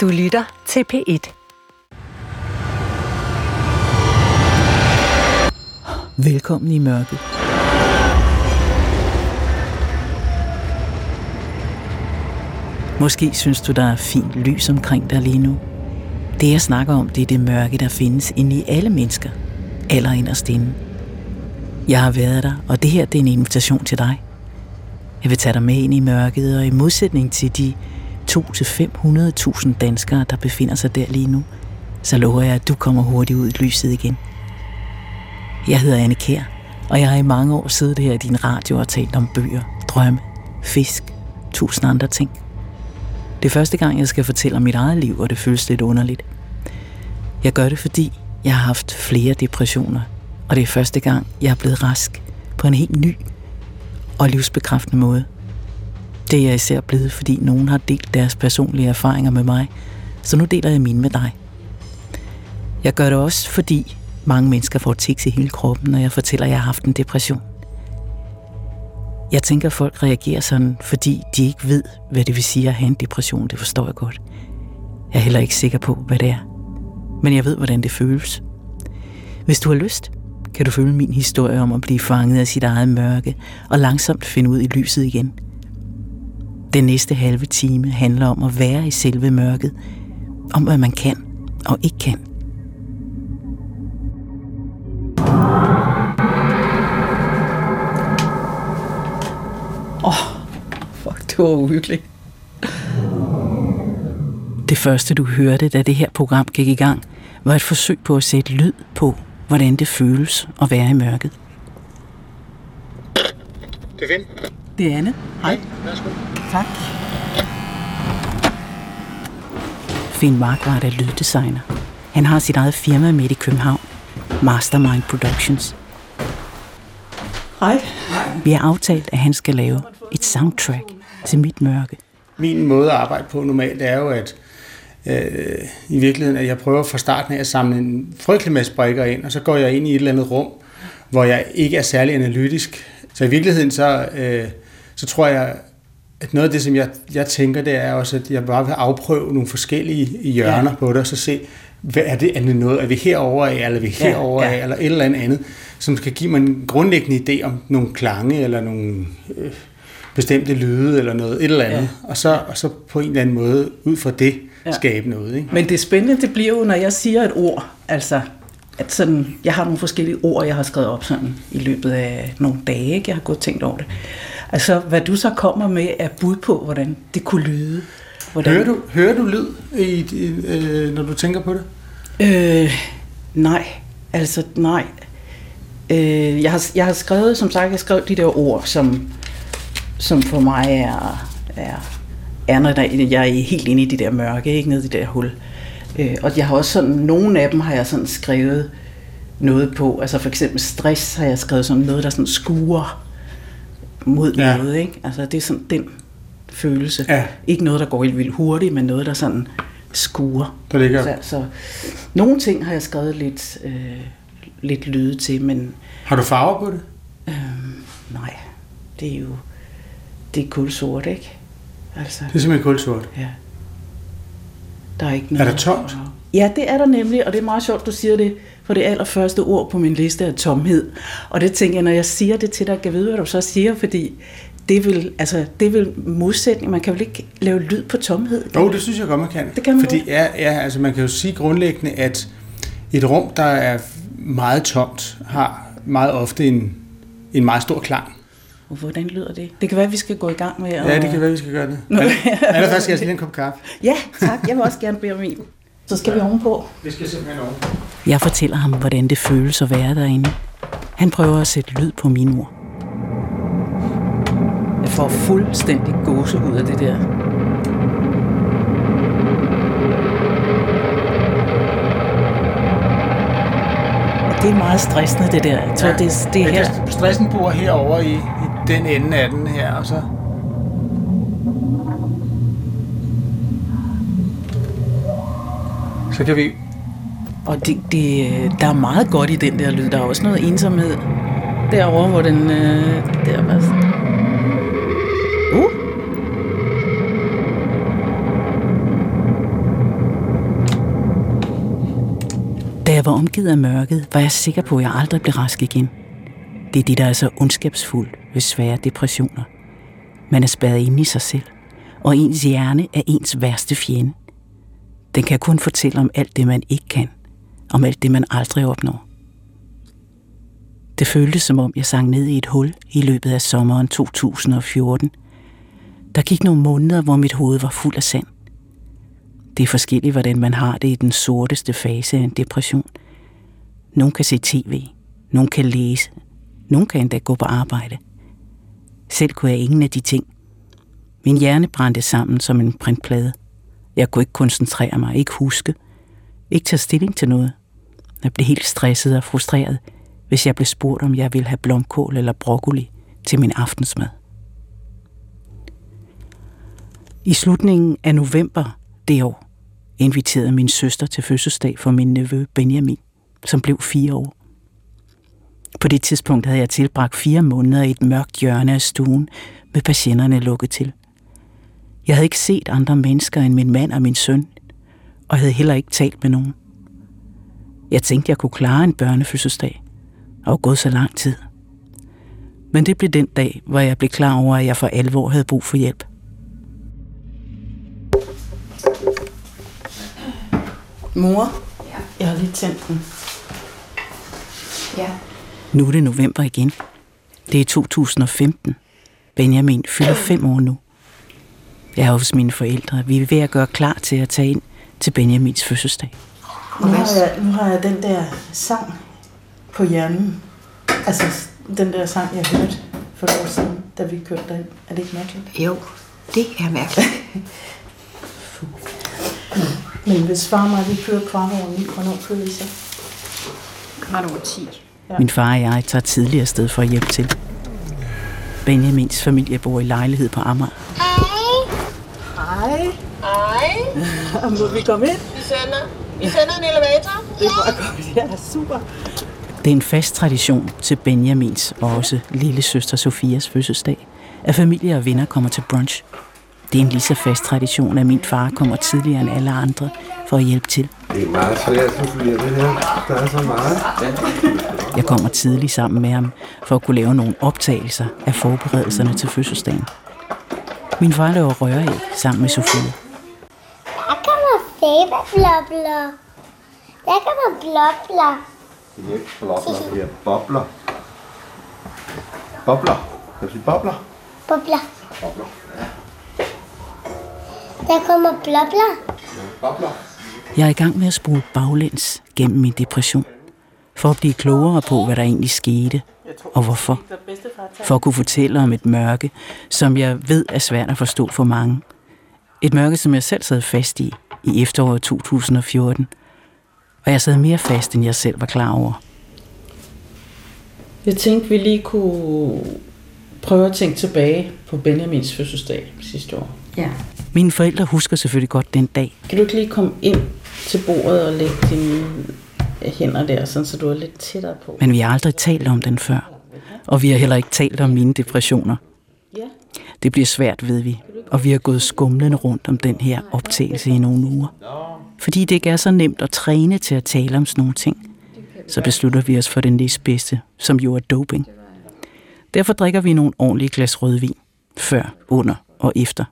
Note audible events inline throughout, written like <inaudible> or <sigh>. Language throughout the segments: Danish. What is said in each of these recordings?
Du lytter til P1. Velkommen i mørket. Måske synes du, der er fint lys omkring dig lige nu. Det jeg snakker om, det er det mørke, der findes inde i alle mennesker. Aller inderst inde. Jeg har været der, og det her det er en invitation til dig. Jeg vil tage dig med ind i mørket, og i modsætning til de 2-500.000 danskere, der befinder sig der lige nu, så lover jeg, at du kommer hurtigt ud i lyset igen. Jeg hedder Anne Kær, og jeg har i mange år siddet her i din radio og talt om bøger, drømme, fisk, tusind andre ting. Det er første gang, jeg skal fortælle om mit eget liv, og det føles lidt underligt. Jeg gør det, fordi jeg har haft flere depressioner, og det er første gang, jeg er blevet rask på en helt ny og livsbekræftende måde. Det er jeg især blevet, fordi nogen har delt deres personlige erfaringer med mig, så nu deler jeg mine med dig. Jeg gør det også, fordi mange mennesker får tics i hele kroppen, når jeg fortæller, at jeg har haft en depression. Jeg tænker, at folk reagerer sådan, fordi de ikke ved, hvad det vil sige at have en depression. Det forstår jeg godt. Jeg er heller ikke sikker på, hvad det er. Men jeg ved, hvordan det føles. Hvis du har lyst, kan du følge min historie om at blive fanget af sit eget mørke og langsomt finde ud i lyset igen. Den næste halve time handler om at være i selve mørket, om hvad man kan og ikke kan. Åh, oh, fuck, det var uhyggeligt. Det første, du hørte, da det her program gik i gang, var et forsøg på at sætte lyd på, hvordan det føles at være i mørket. Det er Finn. Det er Anne. Hej. Værsgo. Tak. Finn Markvart er lyddesigner. Han har sit eget firma midt i København, Mastermind Productions. Hej. Vi har aftalt, at han skal lave et soundtrack til mit mørke. Min måde at arbejde på normalt er jo, at øh, i virkeligheden, at jeg prøver fra starten af at samle en frygtelig masse brikker ind, og så går jeg ind i et eller andet rum, hvor jeg ikke er særlig analytisk. Så i virkeligheden, så, øh, så tror jeg, at noget af det, som jeg, jeg tænker, det er også, at jeg bare vil afprøve nogle forskellige hjørner ja. på det, og så se, hvad er det, er det noget, er vi herover af, eller er vi herover af, ja, ja. eller et eller andet andet, som skal give mig en grundlæggende idé om nogle klange, eller nogle øh, bestemte lyde, eller noget, et eller andet, ja. og, så, og så på en eller anden måde, ud fra det, ja. skabe noget. Ikke? Men det spændende, det bliver jo, når jeg siger et ord, altså, at sådan, jeg har nogle forskellige ord, jeg har skrevet op sådan i løbet af nogle dage, ikke? jeg har gået og tænkt over det. Altså, hvad du så kommer med, er bud på, hvordan det kunne lyde. Hvordan... Hører, du, hører du lyd, i, i, øh, når du tænker på det? Øh, nej, altså nej. Øh, jeg, har, jeg har skrevet, som sagt, jeg har skrevet de der ord, som, som for mig er, er, er når der, jeg er helt inde i det der mørke, ikke nede i det der hul. Øh, og jeg har også sådan, nogle af dem har jeg sådan skrevet noget på, altså for eksempel stress har jeg skrevet sådan noget, der sådan skuer mod ja. noget, ikke? Altså det er sådan den følelse. Ja. Ikke noget, der går helt vildt hurtigt, men noget, der sådan skuer. Der ligger. Så, så nogle ting har jeg skrevet lidt, øh, lidt lyde til, men... Har du farver på det? Øh, nej, det er jo... Det er kulsort, ikke? Altså, Det er simpelthen kulsort. ja. Der er ikke Er noget... der tomt? Ja, det er der nemlig, og det er meget sjovt, du siger det, for det allerførste ord på min liste er tomhed. Og det tænker jeg, når jeg siger det til dig, kan vide, hvad du så siger, fordi det vil, altså, det vil modsætning. Man kan vel ikke lave lyd på tomhed? Jo, det synes jeg godt, man kan. Det kan man Fordi ja, ja, altså man kan jo sige grundlæggende, at et rum, der er meget tomt, har meget ofte en, en meget stor klang. Og Hvordan lyder det? Det kan være, at vi skal gå i gang med at... Ja, det kan være, vi skal gøre det. Nå. Men, allerførst skal jeg lige en kop kaffe. Ja, tak. Jeg vil også gerne bede om en. Så skal vi ovenpå. Vi skal simpelthen over. Jeg fortæller ham, hvordan det føles at være derinde. Han prøver at sætte lyd på mine ord. Jeg får fuldstændig gåse ud af det der. Det er meget stressende, det der. Jeg tror, ja, det, det er her. det- Stressen bor herover i, i den ende af den her, og så... Så kan vi... Og det, det, der er meget godt i den der lyd. Der er også noget ensomhed derovre, hvor den... Øh, der var... Uh! Da jeg var omgivet af mørket, var jeg sikker på, at jeg aldrig blev rask igen. Det er det, der er så ondskabsfuldt ved svære depressioner. Man er spærret ind i sig selv, og ens hjerne er ens værste fjende. Den kan kun fortælle om alt det, man ikke kan, om alt det, man aldrig opnår. Det føltes som om, jeg sang ned i et hul i løbet af sommeren 2014. Der gik nogle måneder, hvor mit hoved var fuld af sand. Det er forskelligt, hvordan man har det i den sorteste fase af en depression. Nogen kan se tv, nogen kan læse, nogen kan endda gå på arbejde. Selv kunne jeg ingen af de ting. Min hjerne brændte sammen som en printplade. Jeg kunne ikke koncentrere mig, ikke huske, ikke tage stilling til noget. Jeg blev helt stresset og frustreret, hvis jeg blev spurgt, om jeg ville have blomkål eller broccoli til min aftensmad. I slutningen af november det år inviterede min søster til fødselsdag for min nevø Benjamin, som blev fire år. På det tidspunkt havde jeg tilbragt fire måneder i et mørkt hjørne af stuen med patienterne lukket til. Jeg havde ikke set andre mennesker end min mand og min søn, og havde heller ikke talt med nogen. Jeg tænkte, jeg kunne klare en børnefødselsdag, og gået så lang tid. Men det blev den dag, hvor jeg blev klar over, at jeg for alvor havde brug for hjælp. Mor, ja. jeg har lige tændt den. Ja. Nu er det november igen. Det er 2015. Benjamin fylder <clears throat> fem år nu. Jeg er hos mine forældre. Vi er ved at gøre klar til at tage ind til Benjamins fødselsdag. Nu har, jeg, nu har jeg den der sang på hjernen. Altså den der sang, jeg hørte for et år siden, da vi kørte derind. Er det ikke mærkeligt? Jo, det er mærkeligt. <laughs> Men hvis far og mig, vi kører kvart over ni, hvornår kører vi så? Kvart over 10. Ja. Min far og jeg tager tidligere sted for at hjælpe til. Benjamins familie bor i lejlighed på Amager. Hej. <laughs> Må vi komme ind? Vi sender, vi sender en elevator. Det er bare godt. Ja, super. Det er en fast tradition til Benjamins og også lille søster Sofias fødselsdag, at familie og venner kommer til brunch. Det er en lige så fast tradition, at min far kommer tidligere end alle andre for at hjælpe til. Det er meget svært, Sofia, det her. Der er så meget. Jeg kommer tidligt sammen med ham for at kunne lave nogle optagelser af forberedelserne til fødselsdagen. Min far laver røræg sammen med Sofie. Fæberblobler. Der kommer blobler. Det er ikke blobler, det er bobler. Bobler. Kan du sige bobler? Bobler. Bobler. Der kommer blobler. Bobler. Jeg er i gang med at spole baglæns gennem min depression, for at blive klogere på, hvad der egentlig skete, og hvorfor. For at kunne fortælle om et mørke, som jeg ved er svært at forstå for mange. Et mørke, som jeg selv sad fast i, i efteråret 2014. Og jeg sad mere fast, end jeg selv var klar over. Jeg tænkte, vi lige kunne prøve at tænke tilbage på Benjamins fødselsdag sidste år. Ja. Mine forældre husker selvfølgelig godt den dag. Kan du ikke lige komme ind til bordet og lægge dine hænder der, sådan, så du er lidt tættere på? Men vi har aldrig talt om den før. Og vi har heller ikke talt om mine depressioner. Ja. Det bliver svært, ved vi. Og vi har gået skumlende rundt om den her optagelse i nogle uger. Fordi det ikke er så nemt at træne til at tale om sådan nogle ting, så beslutter vi os for den næstbedste, som jo er doping. Derfor drikker vi nogle ordentlige glas rødvin. Før, under og efter.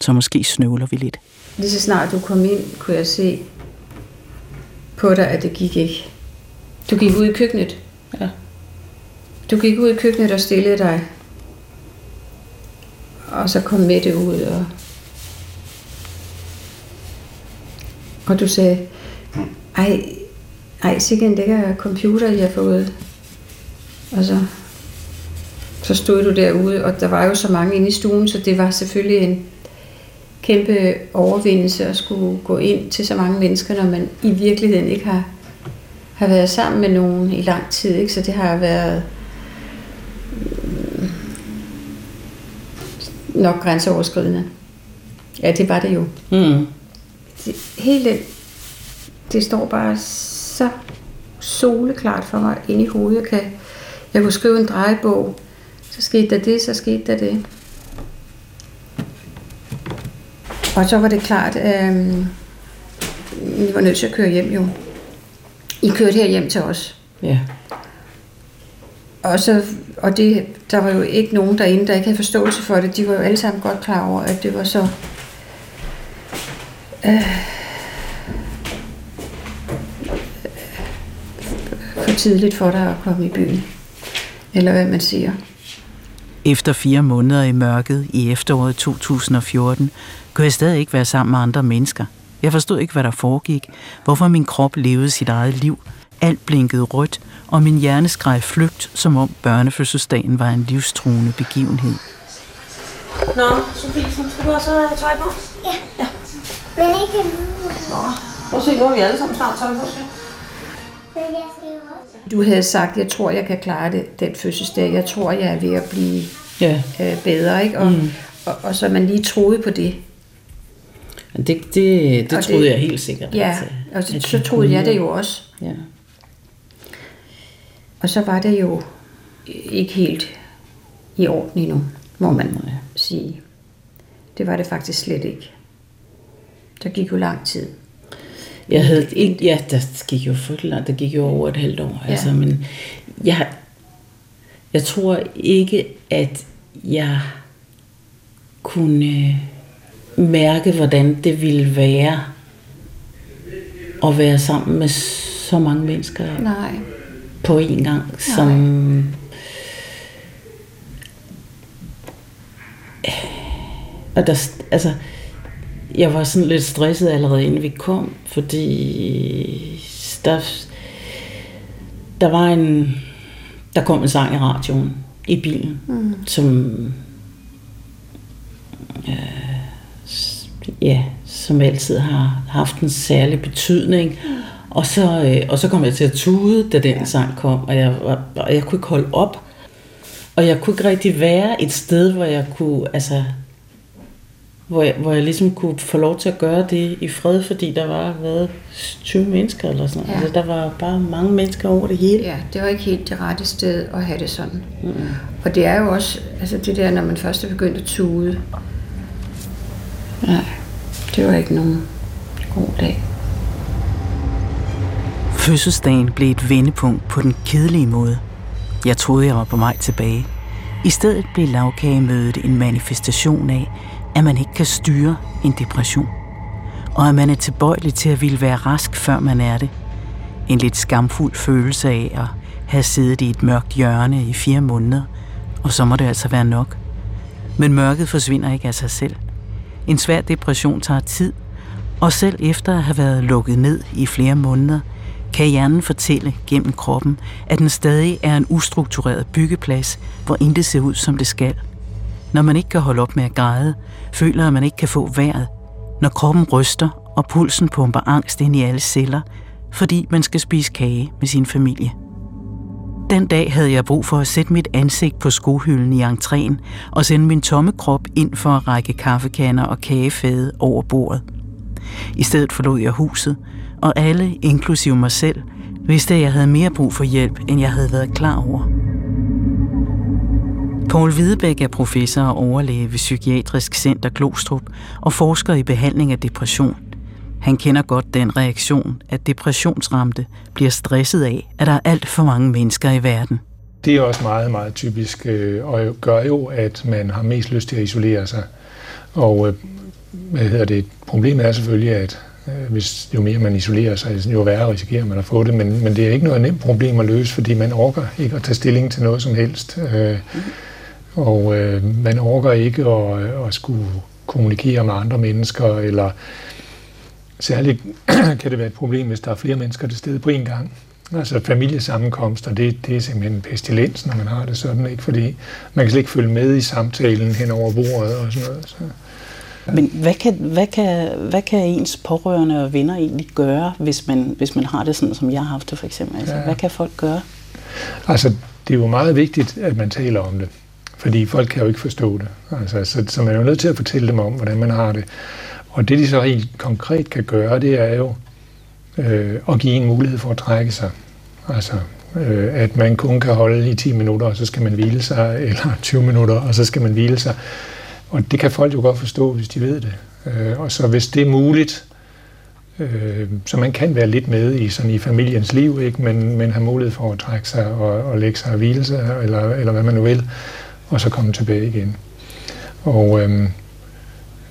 Så måske snøvler vi lidt. Lige så snart du kom ind, kunne jeg se på dig, at det gik ikke. Du gik ud i køkkenet. Ja. Du gik ud i køkkenet og stillede dig. Og så kom med det ud, og, og du sagde, ej, ej, sikke en lækker computer, jeg har fået. Og så, så stod du derude, og der var jo så mange inde i stuen, så det var selvfølgelig en kæmpe overvindelse at skulle gå ind til så mange mennesker, når man i virkeligheden ikke har, har været sammen med nogen i lang tid. Ikke? Så det har været nok grænseoverskridende. Ja, det var det jo. Mm. Det, hele det står bare så soleklart for mig inde i hovedet. Jeg, kan, jeg kunne skrive en drejebog, så skete der det, så skete der det. Og så var det klart, at øh, vi var nødt til at køre hjem jo. I kørte her hjem til os. Ja. Og, så, og det, der var jo ikke nogen derinde, der ikke havde forståelse for det. De var jo alle sammen godt klar over, at det var så... Øh, for tidligt for dig at komme i byen. Eller hvad man siger. Efter fire måneder i mørket i efteråret 2014, kunne jeg stadig ikke være sammen med andre mennesker. Jeg forstod ikke, hvad der foregik, hvorfor min krop levede sit eget liv. Alt blinkede rødt, og min hjerne skreg flygt, som om børnefødselsdagen var en livstruende begivenhed. Nå, Sofie, så skal du også have tøj på? Men ikke nu. Prøv at se, nu har vi alle sammen snart tøj på. Du havde sagt, jeg tror, jeg kan klare det, den fødselsdag. Jeg tror, jeg er ved at blive Ja, øh, bedre. Ikke? Og, mm. og, og så man lige troede på det. men det, det, det Og troede det- jeg helt sikkert. Ja, øh, og så, at så jeg troede jeg det jo også. Ja. Og så var det jo ikke helt i orden endnu, må man sige. Det var det faktisk slet ikke. Der gik jo lang tid. Jeg havde ikke, ja, der gik jo frygtelig der gik jo over et halvt år, Ja. altså, men jeg, jeg tror ikke, at jeg kunne mærke, hvordan det ville være at være sammen med så mange mennesker Nej. På en gang, som og der, altså, jeg var sådan lidt stresset allerede inden vi kom, fordi der, der var en, der kom en sang i radioen i bilen, mm. som øh, ja, som altid har haft en særlig betydning. Mm. Og så, øh, og så kom jeg til at tude, da den sang kom, og jeg, og jeg kunne ikke holde op. Og jeg kunne ikke rigtig være et sted, hvor jeg kunne, altså, hvor jeg, hvor jeg ligesom kunne få lov til at gøre det i fred, fordi der var hvad, 20 mennesker eller sådan noget. Ja. Altså, der var bare mange mennesker over det hele. Ja, det var ikke helt det rette sted at have det sådan. Mm. Og det er jo også, altså det der, når man først er begyndt at tude. Nej, det var ikke nogen god dag. Fødselsdagen blev et vendepunkt på den kedelige måde. Jeg troede, jeg var på vej tilbage. I stedet blev lavkagemødet en manifestation af, at man ikke kan styre en depression. Og at man er tilbøjelig til at ville være rask, før man er det. En lidt skamfuld følelse af at have siddet i et mørkt hjørne i fire måneder, og så må det altså være nok. Men mørket forsvinder ikke af sig selv. En svær depression tager tid, og selv efter at have været lukket ned i flere måneder, kan hjernen fortælle gennem kroppen, at den stadig er en ustruktureret byggeplads, hvor intet ser ud, som det skal. Når man ikke kan holde op med at græde, føler at man ikke kan få vejret. Når kroppen ryster, og pulsen pumper angst ind i alle celler, fordi man skal spise kage med sin familie. Den dag havde jeg brug for at sætte mit ansigt på skohylden i entréen og sende min tomme krop ind for at række kaffekander og kagefade over bordet. I stedet forlod jeg huset, og alle, inklusive mig selv, vidste, at jeg havde mere brug for hjælp, end jeg havde været klar over. Paul Hvidebæk er professor og overlæge ved Psykiatrisk Center Glostrup og forsker i behandling af depression. Han kender godt den reaktion, at depressionsramte bliver stresset af, at der er alt for mange mennesker i verden. Det er også meget, meget typisk, øh, og gør jo, at man har mest lyst til at isolere sig. Og øh, hvad hedder det? Problemet er selvfølgelig, at Øh, hvis jo mere man isolerer sig, jo værre risikerer man at få det. Men, men det er ikke noget nemt problem at løse, fordi man orker ikke at tage stilling til noget som helst. Øh, og øh, man orker ikke at, øh, at skulle kommunikere med andre mennesker, eller særligt <clears throat> kan det være et problem, hvis der er flere mennesker til stede på en gang. Altså familiesammenkomster, det, det er simpelthen en pestilens, når man har det sådan, ikke? fordi man kan slet ikke følge med i samtalen hen over bordet og sådan noget. Så. Men hvad kan, hvad, kan, hvad kan ens pårørende og venner egentlig gøre, hvis man, hvis man har det sådan, som jeg har haft det for eksempel? Altså, Ja. Hvad kan folk gøre? Altså, det er jo meget vigtigt, at man taler om det, fordi folk kan jo ikke forstå det. Altså, så, så man er jo nødt til at fortælle dem om, hvordan man har det. Og det, de så helt konkret kan gøre, det er jo øh, at give en mulighed for at trække sig. Altså, øh, at man kun kan holde i 10 minutter, og så skal man hvile sig, eller 20 minutter, og så skal man hvile sig. Og det kan folk jo godt forstå, hvis de ved det. Øh, og så hvis det er muligt, Øh, så man kan være lidt med i, sådan i familiens liv, ikke? Men, men have mulighed for at trække sig og, og lægge sig og hvile sig, eller, eller hvad man nu vil, og så komme tilbage igen. Og øhm,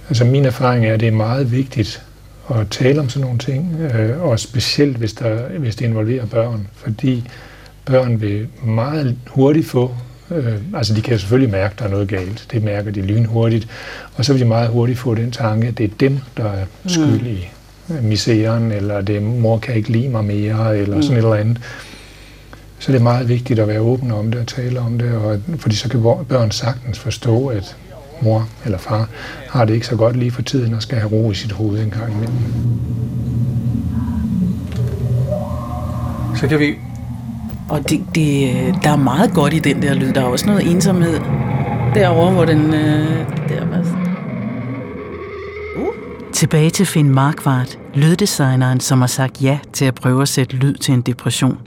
altså min erfaring er, at det er meget vigtigt at tale om sådan nogle ting, øh, og specielt hvis, der, hvis det involverer børn, fordi børn vil meget hurtigt få, øh, altså de kan selvfølgelig mærke, at der er noget galt, det mærker de lynhurtigt, og så vil de meget hurtigt få den tanke, at det er dem, der er skyld i misæren, eller det mor kan ikke lide mig mere, eller mm. sådan et eller andet. Så det er meget vigtigt at være åben om det og tale om det, og, fordi så kan børn sagtens forstå, at mor eller far har det ikke så godt lige for tiden og skal have ro i sit hoved en gang imellem. Så kan vi... Og det, det, der er meget godt i den der lyd. Der er også noget ensomhed derovre, hvor den... Øh, der var... uh. Tilbage til Finn Markvart, lyddesigneren, som har sagt ja til at prøve at sætte lyd til en depression.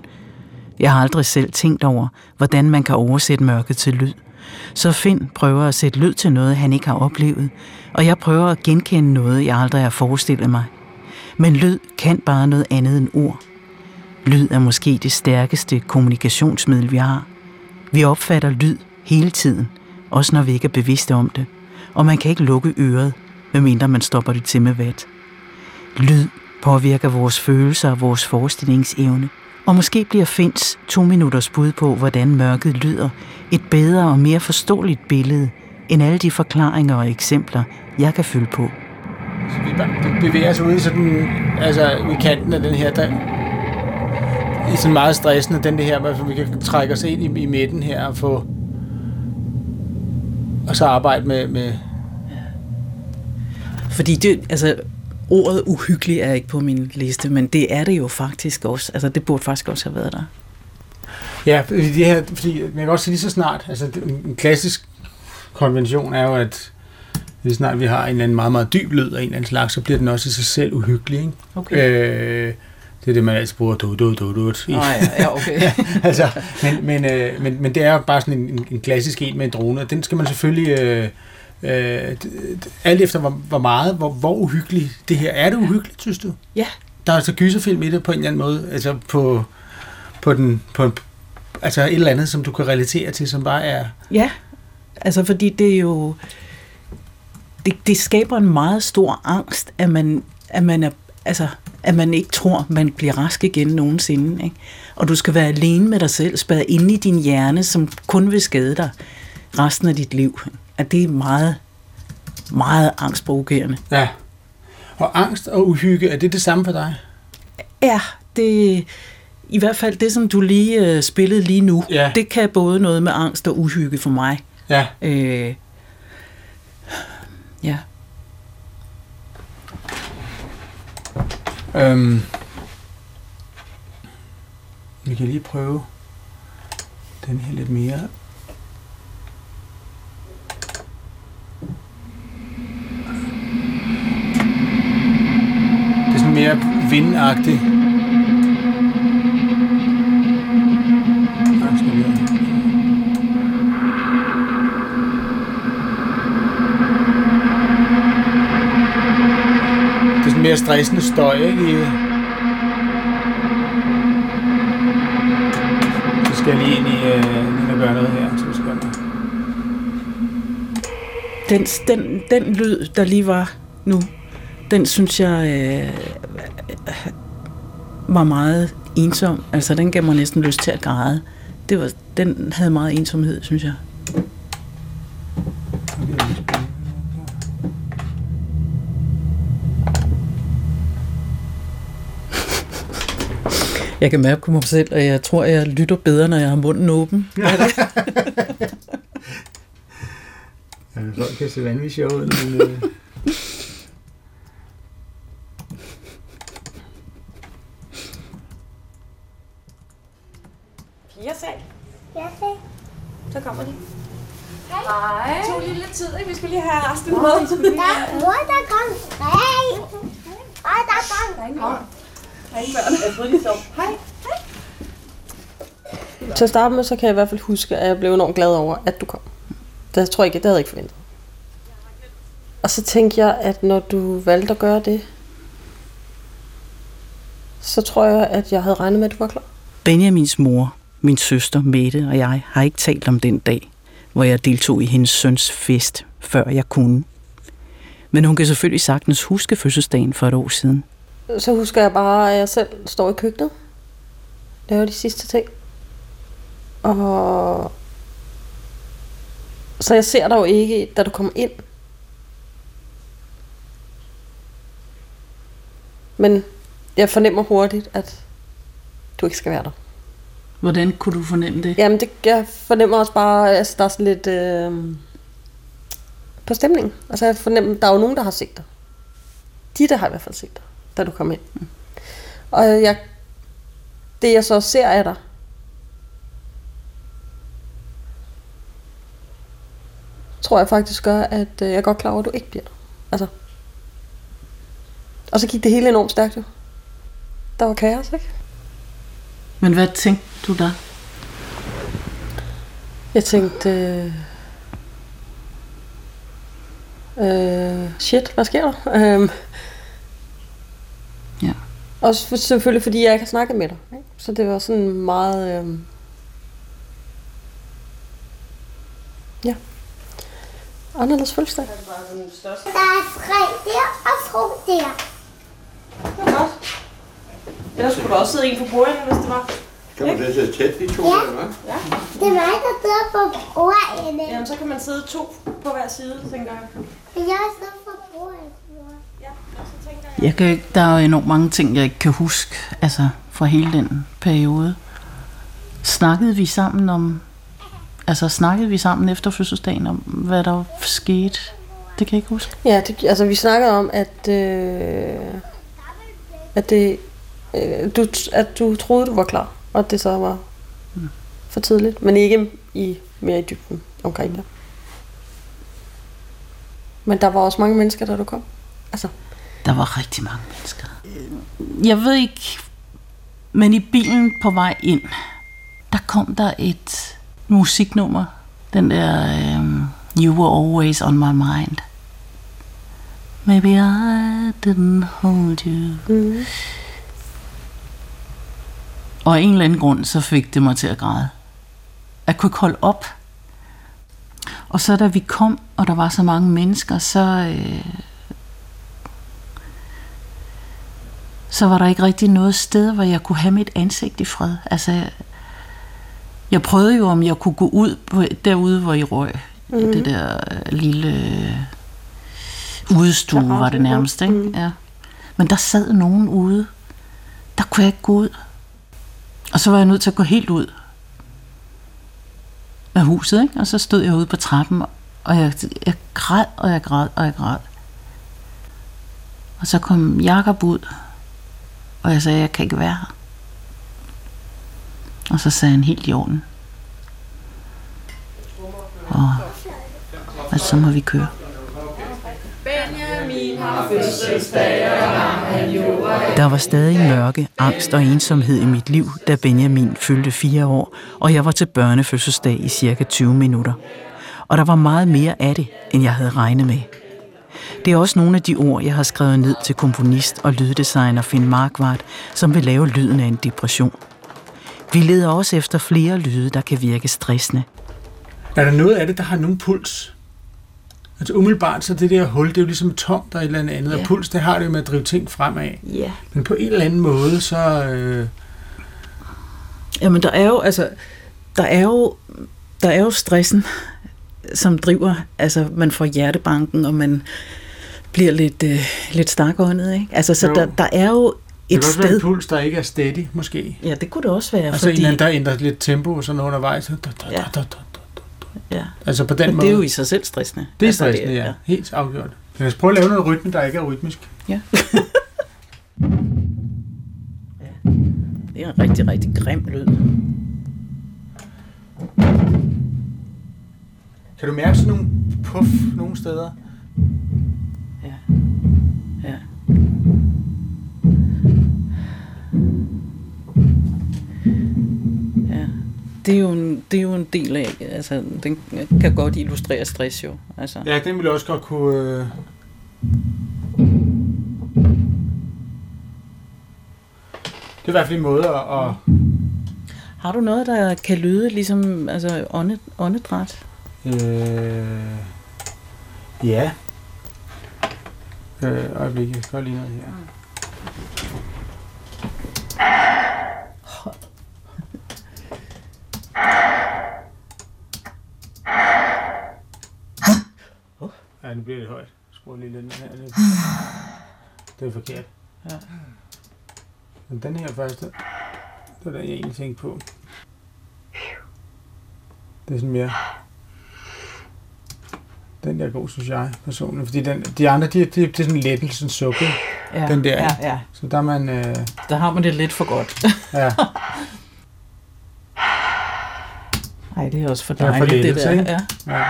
Jeg har aldrig selv tænkt over, hvordan man kan oversætte mørket til lyd. Så Finn prøver at sætte lyd til noget, han ikke har oplevet, og jeg prøver at genkende noget, jeg aldrig har forestillet mig. Men lyd kan bare noget andet end ord. Lyd er måske det stærkeste kommunikationsmiddel, vi har. Vi opfatter lyd hele tiden, også når vi ikke er bevidste om det. Og man kan ikke lukke øret, medmindre man stopper det til med vat. Lyd påvirker vores følelser og vores forestillingsevne – og måske bliver Fins to minutters bud på, hvordan mørket lyder, et bedre og mere forståeligt billede, end alle de forklaringer og eksempler, jeg kan fylde på. Så vi bevæger os ude i sådan, altså i kanten af den her, der, i sådan meget stressende, den det her, hvor vi kan trække os ind i, i midten her og få, og så arbejde med, med fordi det, altså, ordet uhyggelig er ikke på min liste, men det er det jo faktisk også. Altså, det burde faktisk også have været der. Ja, fordi, det her, fordi man kan også lige så snart, altså en klassisk konvention er jo, at lige snart vi har en eller anden meget, meget dyb lyd af en eller anden slags, så bliver den også i sig selv uhyggelig. Ikke? Okay. Øh, det er det, man altid bruger du, du, du, du. Oh, ja, ja, okay. <laughs> ja, altså, men, men, øh, men, men det er jo bare sådan en, en klassisk en med en drone, den skal man selvfølgelig... Øh, Øh, alt efter hvor, hvor meget, hvor, hvor uhyggeligt det her. Er det uhyggeligt, synes du? Ja. Der er altså gyserfilm i det på en eller anden måde, altså på, på den, på en, altså et eller andet, som du kan relatere til, som bare er... Ja, altså fordi det er jo, det, det skaber en meget stor angst, at man, at man er, altså, at man ikke tror, man bliver rask igen nogensinde. Ikke? Og du skal være alene med dig selv, spadet inde i din hjerne, som kun vil skade dig resten af dit liv at det er meget, meget angstprovokerende. Ja. Og angst og uhygge, er det det samme for dig? Ja, det i hvert fald det, som du lige øh, spillede lige nu, ja. det kan både noget med angst og uhygge for mig. Ja. Øh, ja. Øhm, vi kan lige prøve den her lidt mere. Det er sådan mere vindagtigt. Mere stressende støj, ikke? Så skal jeg lige ind i, øh, lige gøre noget her. Så skal jeg... Den, den, den lyd, der lige var nu, den synes jeg øh, var meget ensom. Altså, den gav mig næsten lyst til at græde. Det var, den havde meget ensomhed, synes jeg. Jeg kan mærke på mig selv, at jeg tror, at jeg lytter bedre, når jeg har munden åben. <laughs> Ja. ja, folk kan se vanvittigt sjovt ud, men... Øh... Ja, sag. Ja, sag. Så kommer de. Hej. Hej. Det tog lige lidt tid, ikke? Vi skulle lige have resten med. Der, mor, der kom. Hej. Hej, der kom. Der ingen børn. Jeg troede, de sov. Hej. Hej. Til at starte med, så kan jeg i hvert fald huske, at jeg blev enormt glad over, at du kom. Det tror jeg ikke, det havde jeg ikke forventet. Og så tænkte jeg, at når du valgte at gøre det, så tror jeg, at jeg havde regnet med, at du var klar. Benjamins mor, min søster Mette og jeg har ikke talt om den dag, hvor jeg deltog i hendes søns fest, før jeg kunne. Men hun kan selvfølgelig sagtens huske fødselsdagen for et år siden. Så husker jeg bare, at jeg selv står i køkkenet. Laver de sidste ting. Og... Så jeg ser dig jo ikke, da du kommer ind. Men jeg fornemmer hurtigt, at du ikke skal være der. Hvordan kunne du fornemme det? Jamen, det, jeg fornemmer også bare, at altså, der er sådan lidt øh, på stemningen. Altså, jeg fornemmer, der er jo nogen, der har set dig. De, der har i hvert fald set dig, da du kom ind. Mm. Og jeg, det, jeg så ser af dig, tror jeg faktisk gør, at øh, jeg er godt klar over, at du ikke bliver der. Altså. Og så gik det hele enormt stærkt jo. Der var kaos, ikke? Men hvad tænkte du der? Jeg tænkte... Øh, øh, shit, hvad sker der? Øh. Også for, selvfølgelig, fordi jeg ikke har snakket med dig. Ikke? Så det var sådan meget... Øh, ja. Anderledes fødselsdag. Der er tre der og to der. Ellers skulle der også sidde en på bordet, hvis det var. Kan man det så tæt, de to Ja. der, hva'? Det er mig, der sidder på bordet. Jamen, så kan man sidde to på hver side, tænker jeg. Jeg sidder på bordet. Ja, og så tænker jeg... Kan, ikke- der er jo enormt mange ting, jeg ikke kan huske, altså fra hele den periode. Snakkede vi sammen om, altså snakkede vi sammen efter fødselsdagen om, hvad der skete? Det kan jeg ikke huske. Ja, det, altså vi snakkede om, at, øh, at, det, øh, du, at du troede, du var klar, og at det så var for tidligt, men ikke i mere i dybden omkring det. Men der var også mange mennesker, da du kom. Altså, Der var rigtig mange mennesker. Jeg ved ikke, men i bilen på vej ind, der kom der et musiknummer. Den der um, You Were Always On My Mind. Maybe I didn't hold you. mm. Og af en eller anden grund, så fik det mig til at græde. Jeg kunne ikke holde op. Og så da vi kom, og der var så mange mennesker, så, øh, så var der ikke rigtig noget sted, hvor jeg kunne have mit ansigt i fred. Altså, jeg, prøvede jo, om jeg kunne gå ud på, derude, hvor I røg. Mm. Det der øh, lille øh, udstue var det nærmest, ikke? Mm. Ja. Men der sad nogen ude. Der kunne jeg ikke gå ud. Og så var jeg nødt til at gå helt ud af huset, ikke? Og så stod jeg ude på trappen, og jeg, jeg græd, og jeg græd, og jeg græd. Og så kom Jakob ud, og jeg sagde, jeg kan ikke være her. Og så sagde han helt i orden. Og at så må vi køre. Der var stadig mørke, angst og ensomhed i mit liv, da Benjamin fyldte fire år, og jeg var til børnefødselsdag i cirka 20 minutter. Og der var meget mere af det, end jeg havde regnet med. Det er også nogle af de ord, jeg har skrevet ned til komponist og lyddesigner Finn Markvart, som vil lave lyden af en depression. Vi leder også efter flere lyde, der kan virke stressende. Er der noget af det, der har nogen puls? Altså umiddelbart, så det der hul, det er jo ligesom tomt og et eller andet. Ja. Og puls, det har det jo med at drive ting fremad. Ja. Men på en eller anden måde, så... Øh, Jamen, der er jo, altså, der er jo, der er jo stressen, som driver, altså, man får hjertebanken, og man bliver lidt, øh, lidt stakåndet, ikke? Altså, så Jo. der, der er jo det et kan også være en sted. puls, der ikke er steady, måske. Ja, det kunne det også være, Altså en fordi... eller anden, der ændrer lidt tempo og sådan undervejs. Da, da, da, Ja. da, da, da. ja. Altså på den Men måde. det er jo i sig selv stressende. det er Altså, stressende, ja. Helt afgjort. Lad os prøve at lave noget rytme, der ikke er rytmisk. ja. <laughs> det er en rigtig, rigtig grim lyd. Kan du mærke sådan nogle puff nogle steder? Ja. Ja. Ja. Det er, jo en, det er jo en del af, altså, den kan godt illustrere stress jo. Altså. Ja, den vil også godt kunne... Øh... Det er i hvert fald en måde at... at Har du noget, der kan lyde ligesom altså ånde, åndedræt? Øh, ja. Øh, øjeblik, jeg skal lige noget her. Ja, nu bliver det højt. Skru lige lidt ned her. Det, det er forkert. Ja. Men den her første, det var den, jeg egentlig tænkte på. Det er sådan mere... Den der er god, synes jeg, personligt. Fordi den, de andre, de, de, det er sådan lettelsens suk, ikke? Ja, Den der, ja, ja. Så der er man... Øh, Der har man det lidt for godt. <laughs> ja, <laughs> Nej, det er også for Det dejligt, det lettelse, der. ikke? Ja. ja.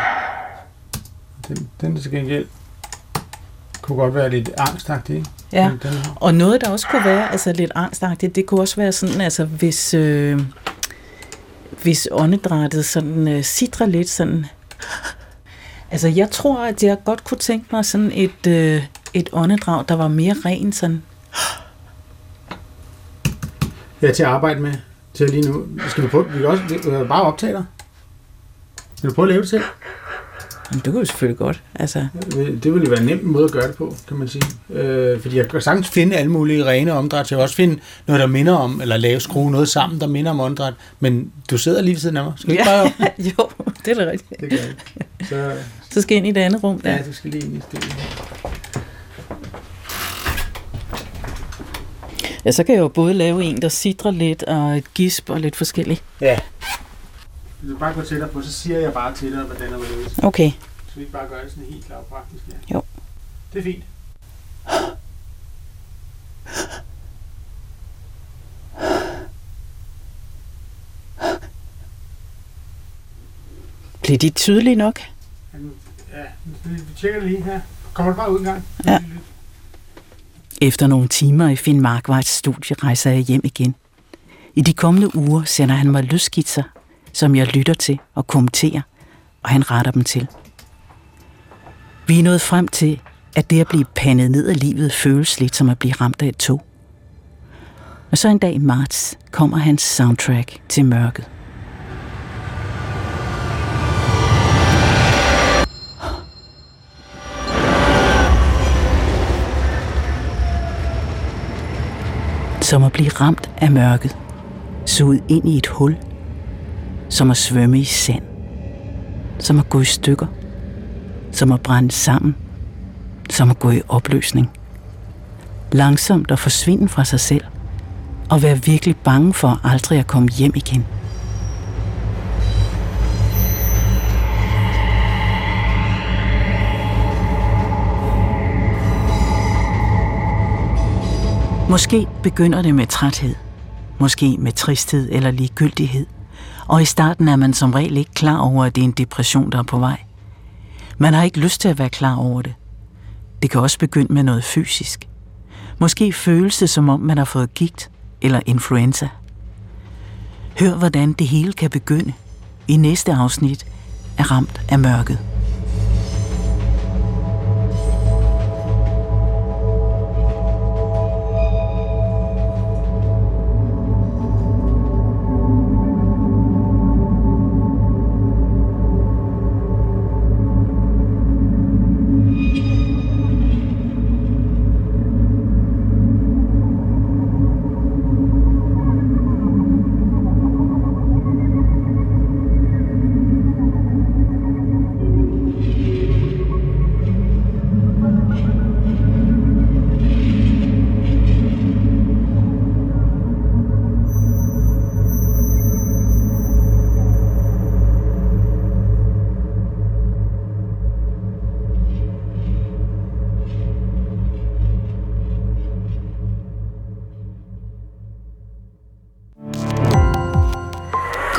Den, den er til gengæld kunne godt være lidt angstagtig, ikke? Ja. Men Den, Og noget, der også kunne være altså lidt angstagtigt, det kunne også være sådan, altså hvis, øh, hvis åndedrættet sådan øh, sidrer lidt sådan... Altså jeg tror, at jeg godt kunne tænke mig sådan et, øh, et åndedrag, der var mere ren sådan... jeg er til at arbejde med til lige nu. Skal vi prøve? Vi kan også vi kan bare optage dig. Vil du prøve at lave det selv? Jamen, det kunne jo selvfølgelig godt. Altså, Det ville være en nem måde at gøre det på, kan man sige. Øh, fordi jeg kan sagtens finde alle mulige rene omdræt. Jeg kan også finde noget, der minder om, eller lave skrue noget sammen, der minder om åndedræt. Men du sidder lige ved siden af mig. Skal vi ikke bare... <laughs> jo, det er da rigtigt. Det gør jeg. Så, Så skal jeg ind i det andet rum der. ja, du skal lige ind i stedet. Ja, så kan jeg jo både lave en, der sidrer lidt, og et gisp og lidt forskelligt. Ja. Hvis du bare går tættere på, så siger jeg bare til dig, hvordan er hvorledes. Okay. Så vi ikke bare gør det sådan helt lavpraktisk. Ja. Jo. Det er fint. Bliver de tydelige nok? Ja, vi tjekker det lige her. Kommer du bare ud en gang? Ja. Efter nogle timer i Finn Markvejs studie rejser jeg hjem igen. I de kommende uger sender han mig lydskitser, som jeg lytter til og kommenterer, og han retter dem til. Vi er nået frem til, at det at blive pandet ned af livet føles lidt som at blive ramt af et tog. Og så en dag i marts kommer hans soundtrack til mørket. Som at blive ramt af mørket, suget ind i et hul, som at svømme i sand, som at gå i stykker, som at brænde sammen, som at gå i opløsning. Langsomt at forsvinde fra sig selv, og være virkelig bange for aldrig at komme hjem igen. Måske begynder det med træthed, måske med tristhed eller ligegyldighed, og i starten er man som regel ikke klar over, at det er en depression, der er på vej. Man har ikke lyst til at være klar over det. Det kan også begynde med noget fysisk. Måske føles det, som om man har fået gigt eller influenza. Hør, hvordan det hele kan begynde i næste afsnit er Ramt af mørket.